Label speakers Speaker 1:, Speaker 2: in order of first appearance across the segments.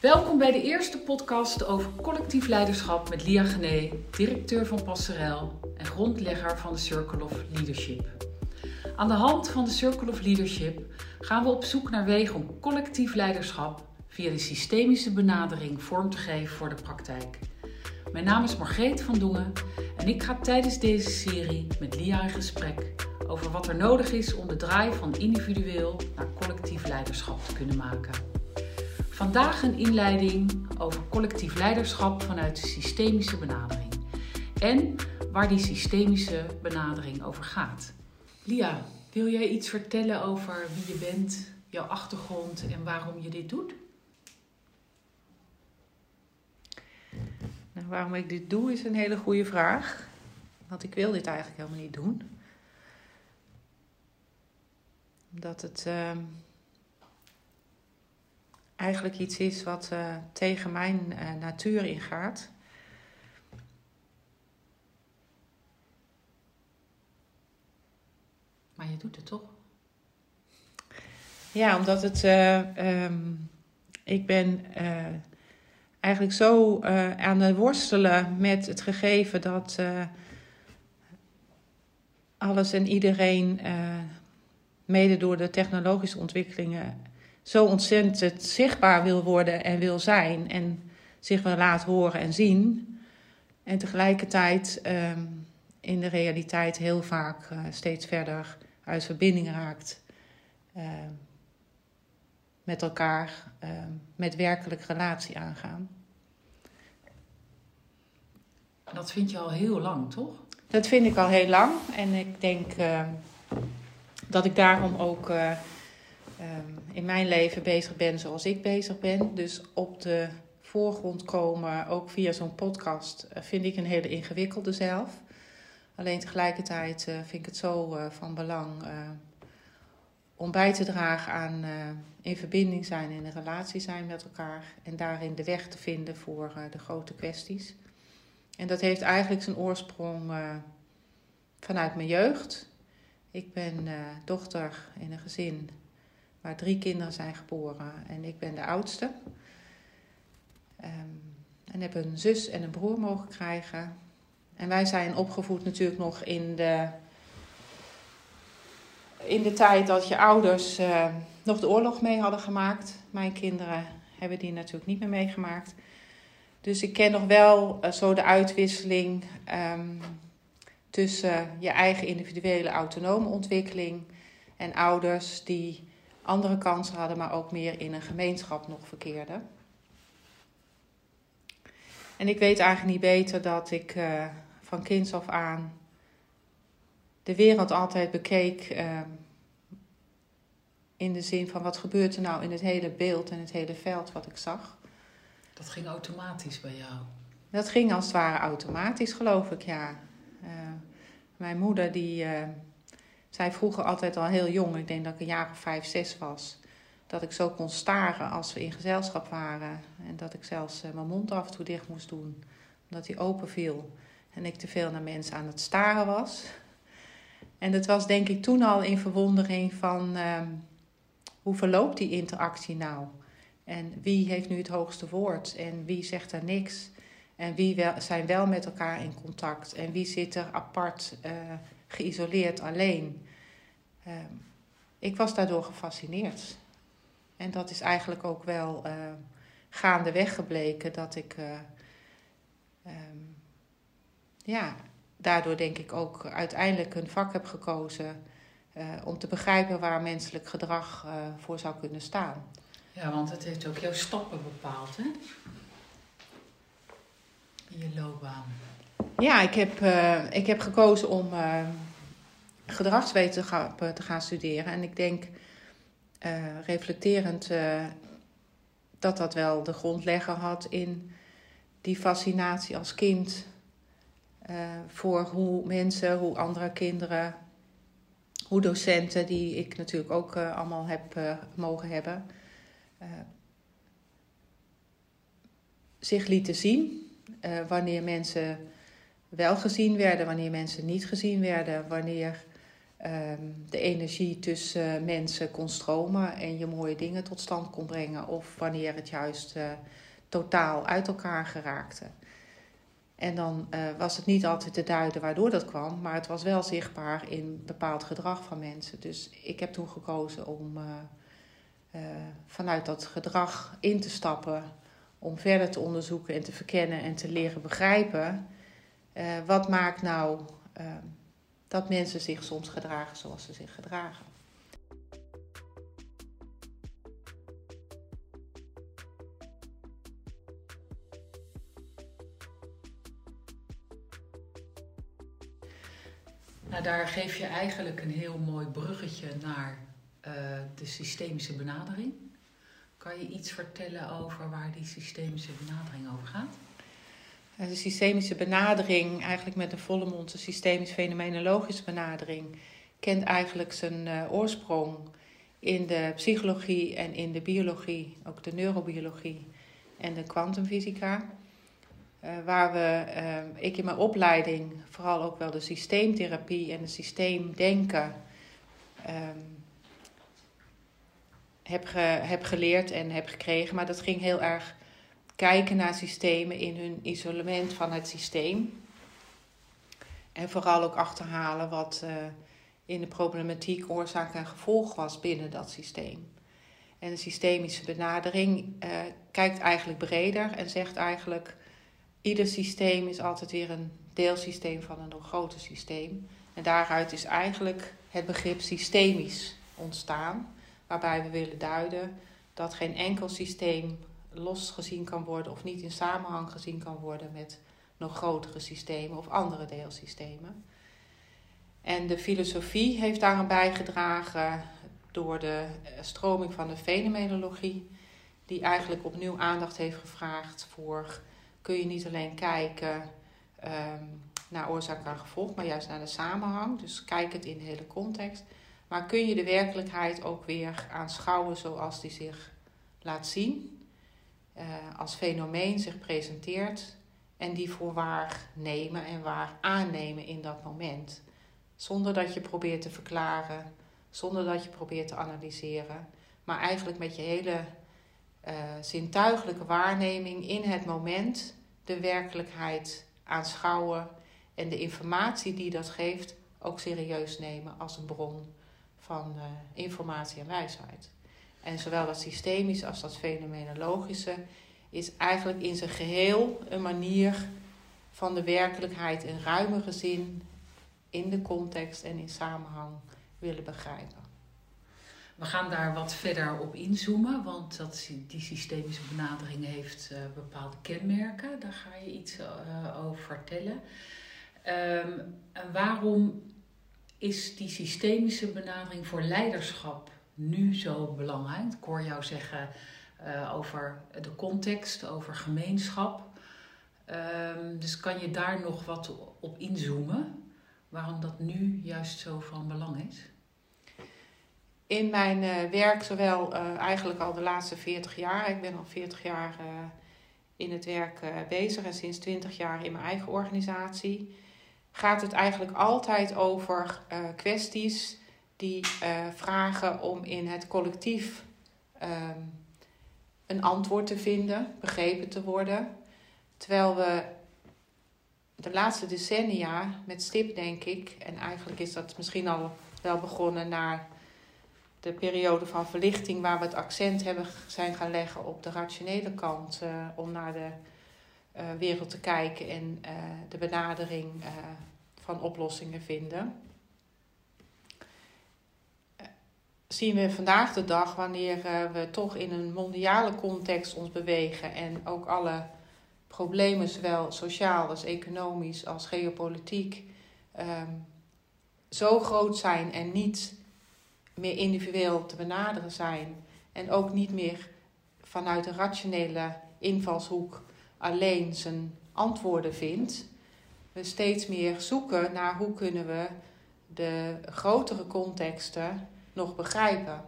Speaker 1: Welkom bij de eerste podcast over collectief leiderschap met Lia Gené, directeur van Passerel en grondlegger van de Circle of Leadership. Aan de hand van de Circle of Leadership gaan we op zoek naar wegen om collectief leiderschap via de systemische benadering vorm te geven voor de praktijk. Mijn naam is Margreet van Dongen en ik ga tijdens deze serie met Lia in gesprek over wat er nodig is om de draai van individueel naar collectief leiderschap te kunnen maken. Vandaag een inleiding over collectief leiderschap vanuit de systemische benadering en waar die systemische benadering over gaat. Lia, wil jij iets vertellen over wie je bent, jouw achtergrond en waarom je dit doet?
Speaker 2: Nou, waarom ik dit doe is een hele goede vraag. Want ik wil dit eigenlijk helemaal niet doen. Omdat het uh, eigenlijk iets is wat uh, tegen mijn uh, natuur ingaat.
Speaker 1: Maar je doet het toch?
Speaker 2: Ja, omdat het. Um, ik ben eigenlijk zo aan het worstelen met het gegeven dat alles en iedereen, mede door de technologische ontwikkelingen, zo ontzettend zichtbaar wil worden en wil zijn en zich wil laten horen en zien. En tegelijkertijd um, in de realiteit heel vaak steeds verder uit verbinding raakt met elkaar, met werkelijk relatie aangaan.
Speaker 1: Dat vind je al heel lang, toch?
Speaker 2: Dat vind ik al heel lang. En ik denk dat ik daarom ook uh, in mijn leven bezig ben zoals ik bezig ben. Dus op de voorgrond komen, ook via zo'n podcast, vind ik een hele ingewikkelde zelf. Alleen tegelijkertijd vind ik het zo van belang om bij te dragen aan in verbinding zijn in relatie zijn met elkaar. En daarin de weg te vinden voor de grote kwesties. En dat heeft eigenlijk zijn oorsprong vanuit mijn jeugd. Ik ben dochter in een gezin waar drie kinderen zijn geboren en ik ben de oudste. Um, en heb een zus en een broer mogen krijgen. En wij zijn opgevoed natuurlijk nog in de, in de tijd dat je ouders uh, nog de oorlog mee hadden gemaakt. Mijn kinderen hebben die natuurlijk niet meer meegemaakt. Dus ik ken nog wel uh, zo de uitwisseling um, tussen je eigen individuele autonome ontwikkeling en ouders die andere kansen hadden, maar ook meer in een gemeenschap nog verkeerden. En ik weet eigenlijk niet beter dat ik uh, van kinds af aan de wereld altijd bekeek uh, in de zin van wat gebeurt er nou in het hele beeld en het hele veld wat ik zag.
Speaker 1: Dat ging automatisch bij jou?
Speaker 2: Dat ging als het ware automatisch, geloof ik, ja. Uh, mijn moeder, die zei vroeger altijd al heel jong, ik denk dat ik een jaar of vijf, zes was, dat ik zo kon staren als we in gezelschap waren. En dat ik zelfs uh, mijn mond af en toe dicht moest doen, omdat die open viel. En ik te veel naar mensen aan het staren was. En dat was denk ik toen al in verwondering van hoe verloopt die interactie nou? En wie heeft nu het hoogste woord en wie zegt er niks? En wie zijn wel met elkaar in contact? En wie zit er apart, uh, geïsoleerd, alleen? Uh, ik was daardoor gefascineerd. En dat is eigenlijk ook wel uh, gaandeweg gebleken dat ik, um, ja, daardoor denk ik ook uiteindelijk een vak heb gekozen om te begrijpen waar menselijk gedrag voor zou kunnen staan.
Speaker 1: Ja, want het heeft ook jouw stappen bepaald, hè? In je loopbaan.
Speaker 2: Ja, ik heb, ik heb gekozen om gedragswetenschappen te gaan studeren. En ik denk, uh, reflecterend, dat dat wel de grondlegger had in die fascinatie als kind voor hoe mensen, hoe andere kinderen, hoe docenten, die ik natuurlijk ook allemaal heb mogen hebben zich lieten zien. Wanneer mensen wel gezien werden, wanneer mensen niet gezien werden, wanneer de energie tussen mensen kon stromen en je mooie dingen tot stand kon brengen, of wanneer het juist uh, totaal uit elkaar geraakte. En dan uh, was het niet altijd te duiden waardoor dat kwam, maar het was wel zichtbaar in bepaald gedrag van mensen. Dus ik heb toen gekozen om uh, vanuit dat gedrag in te stappen, om verder te onderzoeken en te verkennen en te leren begrijpen. wat maakt nou dat mensen zich soms gedragen zoals ze zich gedragen?
Speaker 1: Nou, daar geef je eigenlijk een heel mooi bruggetje naar uh, de systemische benadering. Kan je iets vertellen over waar die systemische benadering over gaat?
Speaker 2: De systemische benadering, eigenlijk met een volle mond, de systemisch-fenomenologische benadering, kent eigenlijk zijn uh, oorsprong in de psychologie en in de biologie, ook de neurobiologie en de kwantumfysica. Uh, waar we, ik in mijn opleiding vooral ook wel de systeemtherapie en het systeemdenken um, heb, heb geleerd en heb gekregen. Maar dat ging heel erg kijken naar systemen in hun isolement van het systeem. En vooral ook achterhalen wat uh, in de problematiek oorzaak en gevolg was binnen dat systeem. En de systemische benadering kijkt eigenlijk breder en zegt eigenlijk ieder systeem is altijd weer een deelsysteem van een nog groter systeem. En daaruit is eigenlijk het begrip systemisch ontstaan, waarbij we willen duiden dat geen enkel systeem los gezien kan worden of niet in samenhang gezien kan worden met nog grotere systemen of andere deelsystemen. En de filosofie heeft daaraan bijgedragen door de stroming van de fenomenologie, die eigenlijk opnieuw aandacht heeft gevraagd voor kun je niet alleen kijken um, naar oorzaak en gevolg, maar juist naar de samenhang. Dus kijk het in de hele context. Maar kun je de werkelijkheid ook weer aanschouwen zoals die zich laat zien, als fenomeen zich presenteert en die voor waar nemen en waar aannemen in dat moment. Zonder dat je probeert te verklaren, zonder dat je probeert te analyseren, maar eigenlijk met je hele uh, zintuigelijke waarneming in het moment de werkelijkheid aanschouwen en de informatie die dat geeft ook serieus nemen als een bron van uh, informatie en wijsheid. En zowel dat systemische als dat fenomenologische is eigenlijk in zijn geheel een manier van de werkelijkheid in ruimere zin in de context en in samenhang willen begrijpen.
Speaker 1: We gaan daar wat verder op inzoomen, want dat, die systemische benadering heeft uh, bepaalde kenmerken. Daar ga je iets uh, over vertellen. Um, en waarom is die systemische benadering voor leiderschap nu zo belangrijk? Ik hoor jou zeggen uh, over de context, over gemeenschap. Um, dus kan je daar nog wat op inzoomen? Waarom dat nu juist zo van belang is?
Speaker 2: in mijn uh, werk, zowel uh, eigenlijk al de laatste 40 jaar, ik ben al 40 jaar in het werk bezig en sinds 20 jaar in mijn eigen organisatie, gaat het eigenlijk altijd over kwesties die vragen om in het collectief um, een antwoord te vinden, begrepen te worden. Terwijl we de laatste decennia met stip, denk ik, en eigenlijk is dat misschien al wel begonnen naar de periode van verlichting, waar we het accent hebben zijn gaan leggen op de rationele kant, uh, om naar de uh, wereld te kijken en de benadering van oplossingen vinden. Zien we vandaag de dag, wanneer we toch in een mondiale context ons bewegen en ook alle problemen, zowel sociaal als economisch als geopolitiek, um, zo groot zijn en niet meer individueel te benaderen zijn en ook niet meer vanuit een rationele invalshoek alleen zijn antwoorden vindt. We steeds meer zoeken naar hoe kunnen we de grotere contexten nog begrijpen.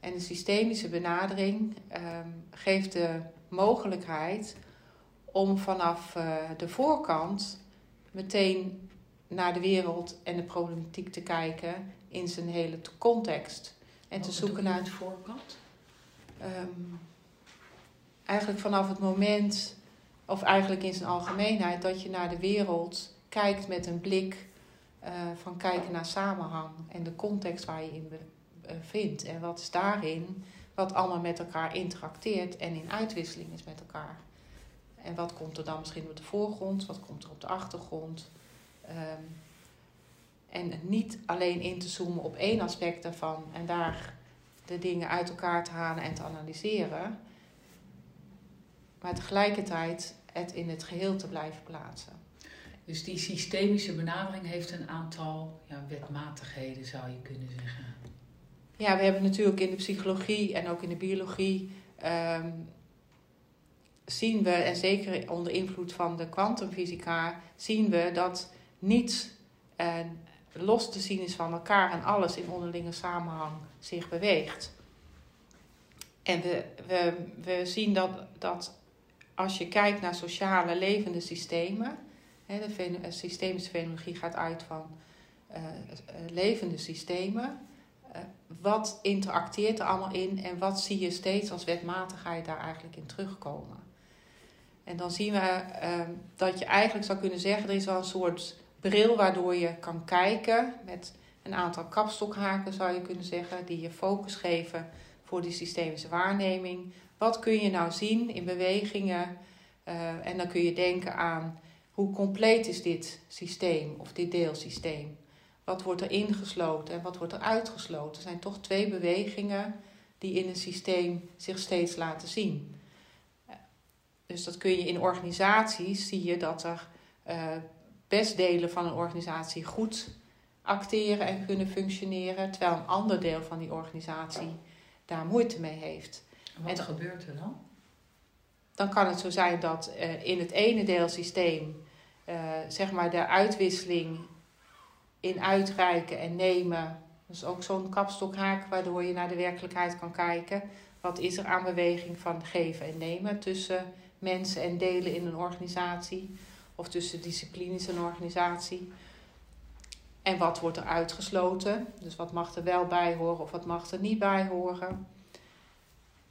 Speaker 2: En de systemische benadering um, geeft de mogelijkheid om vanaf uh, de voorkant meteen naar de wereld en de problematiek te kijken in zijn hele context. En te zoeken naar
Speaker 1: het voorkant.
Speaker 2: Um, eigenlijk vanaf het moment, of eigenlijk in zijn algemeenheid, dat je naar de wereld kijkt met een blik uh, van kijken naar samenhang en de context waar je in bevindt. En wat is daarin, wat allemaal met elkaar interacteert en in uitwisseling is met elkaar. En wat komt er dan misschien op de voorgrond, wat komt er op de achtergrond. Um, en niet alleen in te zoomen op één aspect daarvan en daar de dingen uit elkaar te halen en te analyseren, maar tegelijkertijd het in het geheel te blijven plaatsen.
Speaker 1: Dus die systemische benadering heeft een aantal ja, wetmatigheden, zou je kunnen zeggen.
Speaker 2: Ja, we hebben natuurlijk in de psychologie en ook in de biologie um, zien we, en zeker onder invloed van de kwantumfysica, zien we dat niets uh, los te zien is van elkaar en alles in onderlinge samenhang zich beweegt. En we, we, we zien dat, dat als je kijkt naar sociale levende systemen, de systemische fenomenologie gaat uit van uh, levende systemen. Wat interacteert er allemaal in en wat zie je steeds als wetmatigheid daar eigenlijk in terugkomen? En dan zien we uh, dat je eigenlijk zou kunnen zeggen: er is wel een soort bril waardoor je kan kijken met een aantal kapstokhaken, zou je kunnen zeggen, die je focus geven voor die systemische waarneming. Wat kun je nou zien in bewegingen? En dan kun je denken aan hoe compleet is dit systeem of dit deelsysteem? Wat wordt er ingesloten en wat wordt er uitgesloten? Er zijn toch twee bewegingen die in een systeem zich steeds laten zien. Dus dat kun je in organisaties zie je dat er uh, best delen van een organisatie goed acteren en kunnen functioneren, terwijl een ander deel van die organisatie daar moeite mee heeft.
Speaker 1: wat gebeurt er dan?
Speaker 2: Dan kan het zo zijn dat uh, in het ene deelsysteem uh, zeg maar de uitwisseling in uitreiken en nemen, dus ook zo'n kapstokhaak waardoor je naar de werkelijkheid kan kijken. Wat is er aan beweging van geven en nemen tussen mensen en delen in een organisatie? of tussen disciplines in een organisatie. En wat wordt er uitgesloten? Dus wat mag er wel bij horen of wat mag er niet bij horen?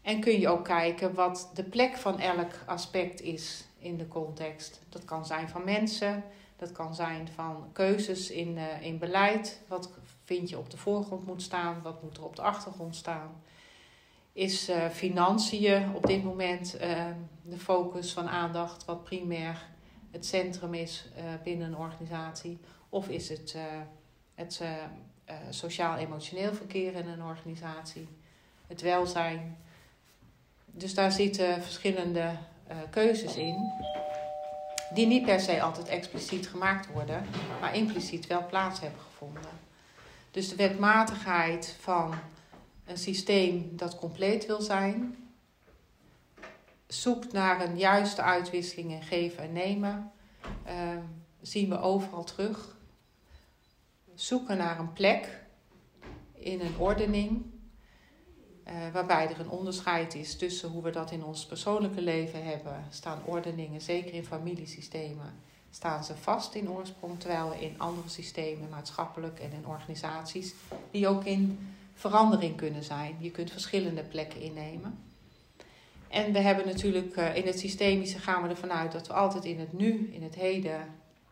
Speaker 2: En kun je ook kijken wat de plek van elk aspect is in de context. Dat kan zijn van mensen, dat kan zijn van keuzes in, uh, in beleid. Wat vind je op de voorgrond moet staan, wat moet er op de achtergrond staan? Is uh, financiën op dit moment uh, de focus van aandacht, wat primair het centrum is uh, binnen een organisatie? Of is het het sociaal-emotioneel verkeer in een organisatie? Het welzijn? Dus daar zitten verschillende keuzes in, die niet per se altijd expliciet gemaakt worden, maar impliciet wel plaats hebben gevonden. Dus de wetmatigheid van een systeem dat compleet wil zijn, zoekt naar een juiste uitwisseling in geven en nemen, uh, zien we overal terug. Zoeken naar een plek in een ordening, uh, waarbij er een onderscheid is tussen hoe we dat in ons persoonlijke leven hebben. Staan ordeningen, zeker in familiesystemen, staan ze vast in oorsprong, terwijl in andere systemen, maatschappelijk en in organisaties, die ook in verandering kunnen zijn. Je kunt verschillende plekken innemen. En we hebben natuurlijk uh, in het systemische gaan we ervan uit dat we altijd in het nu, in het heden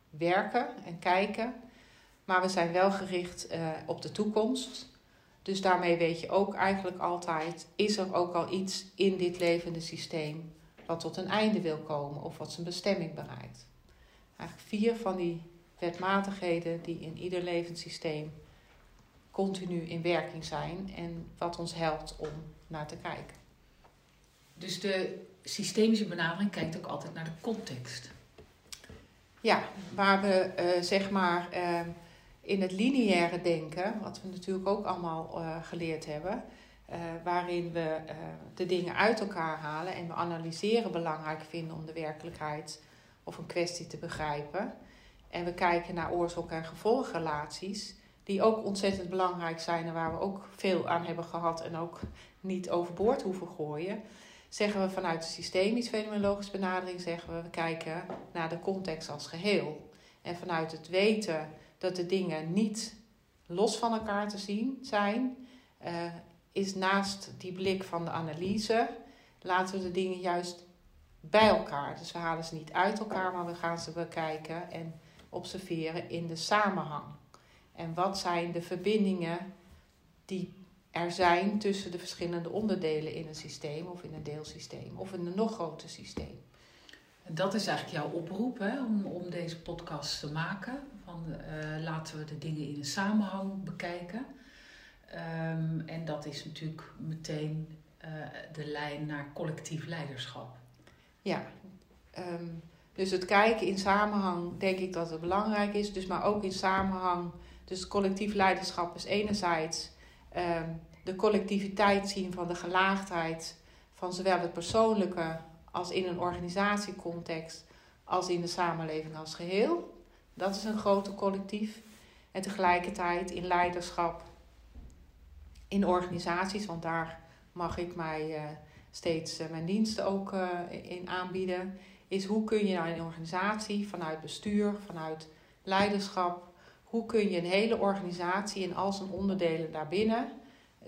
Speaker 2: werken en kijken. Maar we zijn wel gericht uh, op de toekomst. Dus daarmee weet je ook eigenlijk altijd, is er ook al iets in dit levende systeem wat tot een einde wil komen of wat zijn bestemming bereikt. Eigenlijk vier van die wetmatigheden die in ieder levend systeem continu in werking zijn en wat ons helpt om naar te kijken.
Speaker 1: Dus de systemische benadering kijkt ook altijd naar de context.
Speaker 2: Ja, waar we uh, zeg maar uh, in het lineaire denken, wat we natuurlijk ook allemaal uh, geleerd hebben, waarin we de dingen uit elkaar halen en we analyseren belangrijk vinden om de werkelijkheid of een kwestie te begrijpen. En we kijken naar oorzaak- en gevolgrelaties, die ook ontzettend belangrijk zijn en waar we ook veel aan hebben gehad en ook niet overboord hoeven gooien zeggen we vanuit de systemisch fenomenologische benadering, zeggen we, we kijken naar de context als geheel. En vanuit het weten dat de dingen niet los van elkaar te zien zijn, uh, is naast die blik van de analyse, laten we de dingen juist bij elkaar. Dus we halen ze niet uit elkaar, maar we gaan ze bekijken en observeren in de samenhang. En wat zijn de verbindingen die er zijn tussen de verschillende onderdelen in een systeem of in een deelsysteem of in een nog groter systeem.
Speaker 1: Dat is eigenlijk jouw oproep hè, om, om deze podcast te maken. Van, uh, laten we de dingen in een samenhang bekijken. Um, en dat is natuurlijk meteen uh, de lijn naar collectief leiderschap.
Speaker 2: Ja, um, dus het kijken in samenhang denk ik dat het belangrijk is. Dus maar ook in samenhang. Dus collectief leiderschap is enerzijds um, de collectiviteit zien van de gelaagdheid van zowel het persoonlijke als in een organisatiecontext als in de samenleving als geheel. Dat is een grote collectief. En tegelijkertijd in leiderschap in organisaties, want daar mag ik mij uh, steeds uh, mijn diensten ook uh, in aanbieden, is hoe kun je nou een organisatie vanuit bestuur, vanuit leiderschap, hoe kun je een hele organisatie en al zijn onderdelen daarbinnen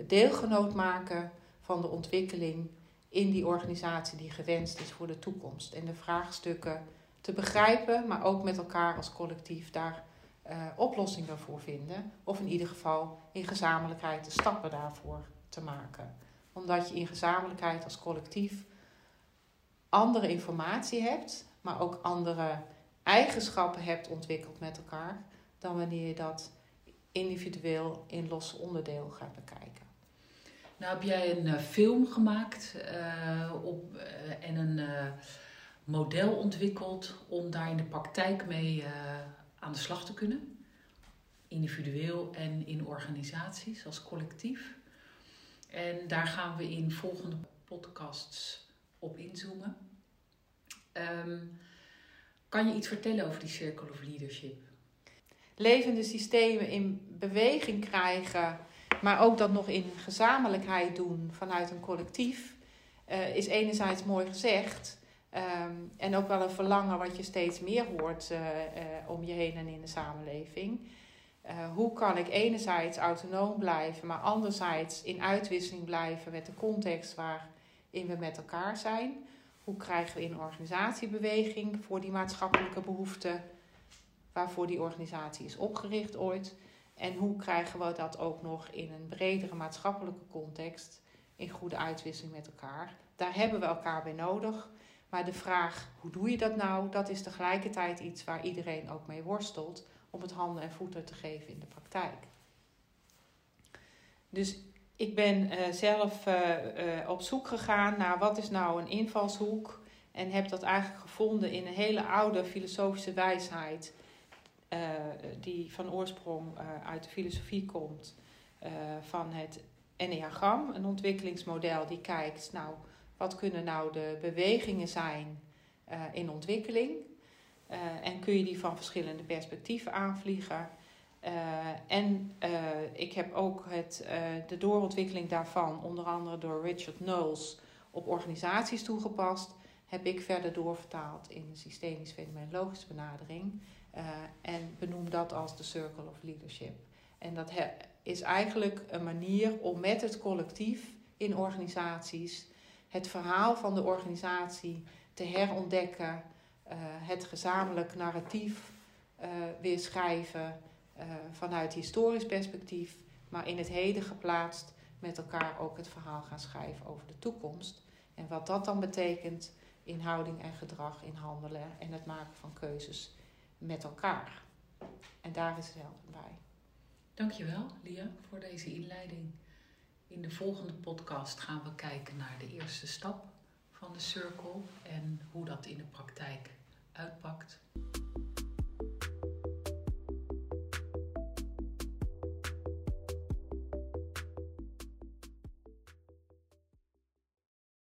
Speaker 2: deelgenoot maken van de ontwikkeling in die organisatie die gewenst is voor de toekomst. En de vraagstukken te begrijpen, maar ook met elkaar als collectief daar uh, oplossingen voor vinden. Of in ieder geval in gezamenlijkheid de stappen daarvoor te maken. Omdat je in gezamenlijkheid als collectief andere informatie hebt, maar ook andere eigenschappen hebt ontwikkeld met elkaar, dan wanneer je dat individueel in losse onderdeel gaat bekijken.
Speaker 1: Nou heb jij een uh, film gemaakt uh, op, en een model ontwikkeld om daar in de praktijk mee aan de slag te kunnen. Individueel en in organisaties als collectief. En daar gaan we in volgende podcasts op inzoomen. Um, kan je iets vertellen over die Circle of Leadership?
Speaker 2: Levende systemen in beweging krijgen, maar ook dat nog in gezamenlijkheid doen vanuit een collectief, uh, is enerzijds mooi gezegd. Um, en ook wel een verlangen wat je steeds meer hoort uh, uh, om je heen en in de samenleving. Uh, hoe kan ik enerzijds autonoom blijven, maar anderzijds in uitwisseling blijven met de context waarin we met elkaar zijn? Hoe krijgen we in organisatiebeweging voor die maatschappelijke behoeften waarvoor die organisatie is opgericht ooit? En hoe krijgen we dat ook nog in een bredere maatschappelijke context in goede uitwisseling met elkaar? Daar hebben we elkaar bij nodig. Maar de vraag, hoe doe je dat nou, dat is tegelijkertijd iets waar iedereen ook mee worstelt om het handen en voeten te geven in de praktijk. Dus ik ben uh, zelf uh, uh, op zoek gegaan naar wat is nou een invalshoek en heb dat eigenlijk gevonden in een hele oude filosofische wijsheid die van oorsprong uit de filosofie komt van het Enneagram, een ontwikkelingsmodel die kijkt, nou, wat kunnen nou de bewegingen zijn uh, in ontwikkeling? Uh, en kun je die van verschillende perspectieven aanvliegen? Uh, en ik heb ook het, de doorontwikkeling daarvan, onder andere door Richard Knowles, op organisaties toegepast. Heb ik verder doorvertaald in een systemisch-fenomenologische benadering. en benoem dat als de Circle of Leadership. En dat is eigenlijk een manier om met het collectief in organisaties het verhaal van de organisatie te herontdekken, uh, het gezamenlijk narratief uh, weer schrijven uh, vanuit historisch perspectief, maar in het heden geplaatst met elkaar ook het verhaal gaan schrijven over de toekomst. En wat dat dan betekent in houding en gedrag, in handelen en het maken van keuzes met elkaar. En daar is het helpen bij.
Speaker 1: Dankjewel, Lia, voor deze inleiding. In de volgende podcast gaan we kijken naar de eerste stap van de circle en hoe dat in de praktijk uitpakt.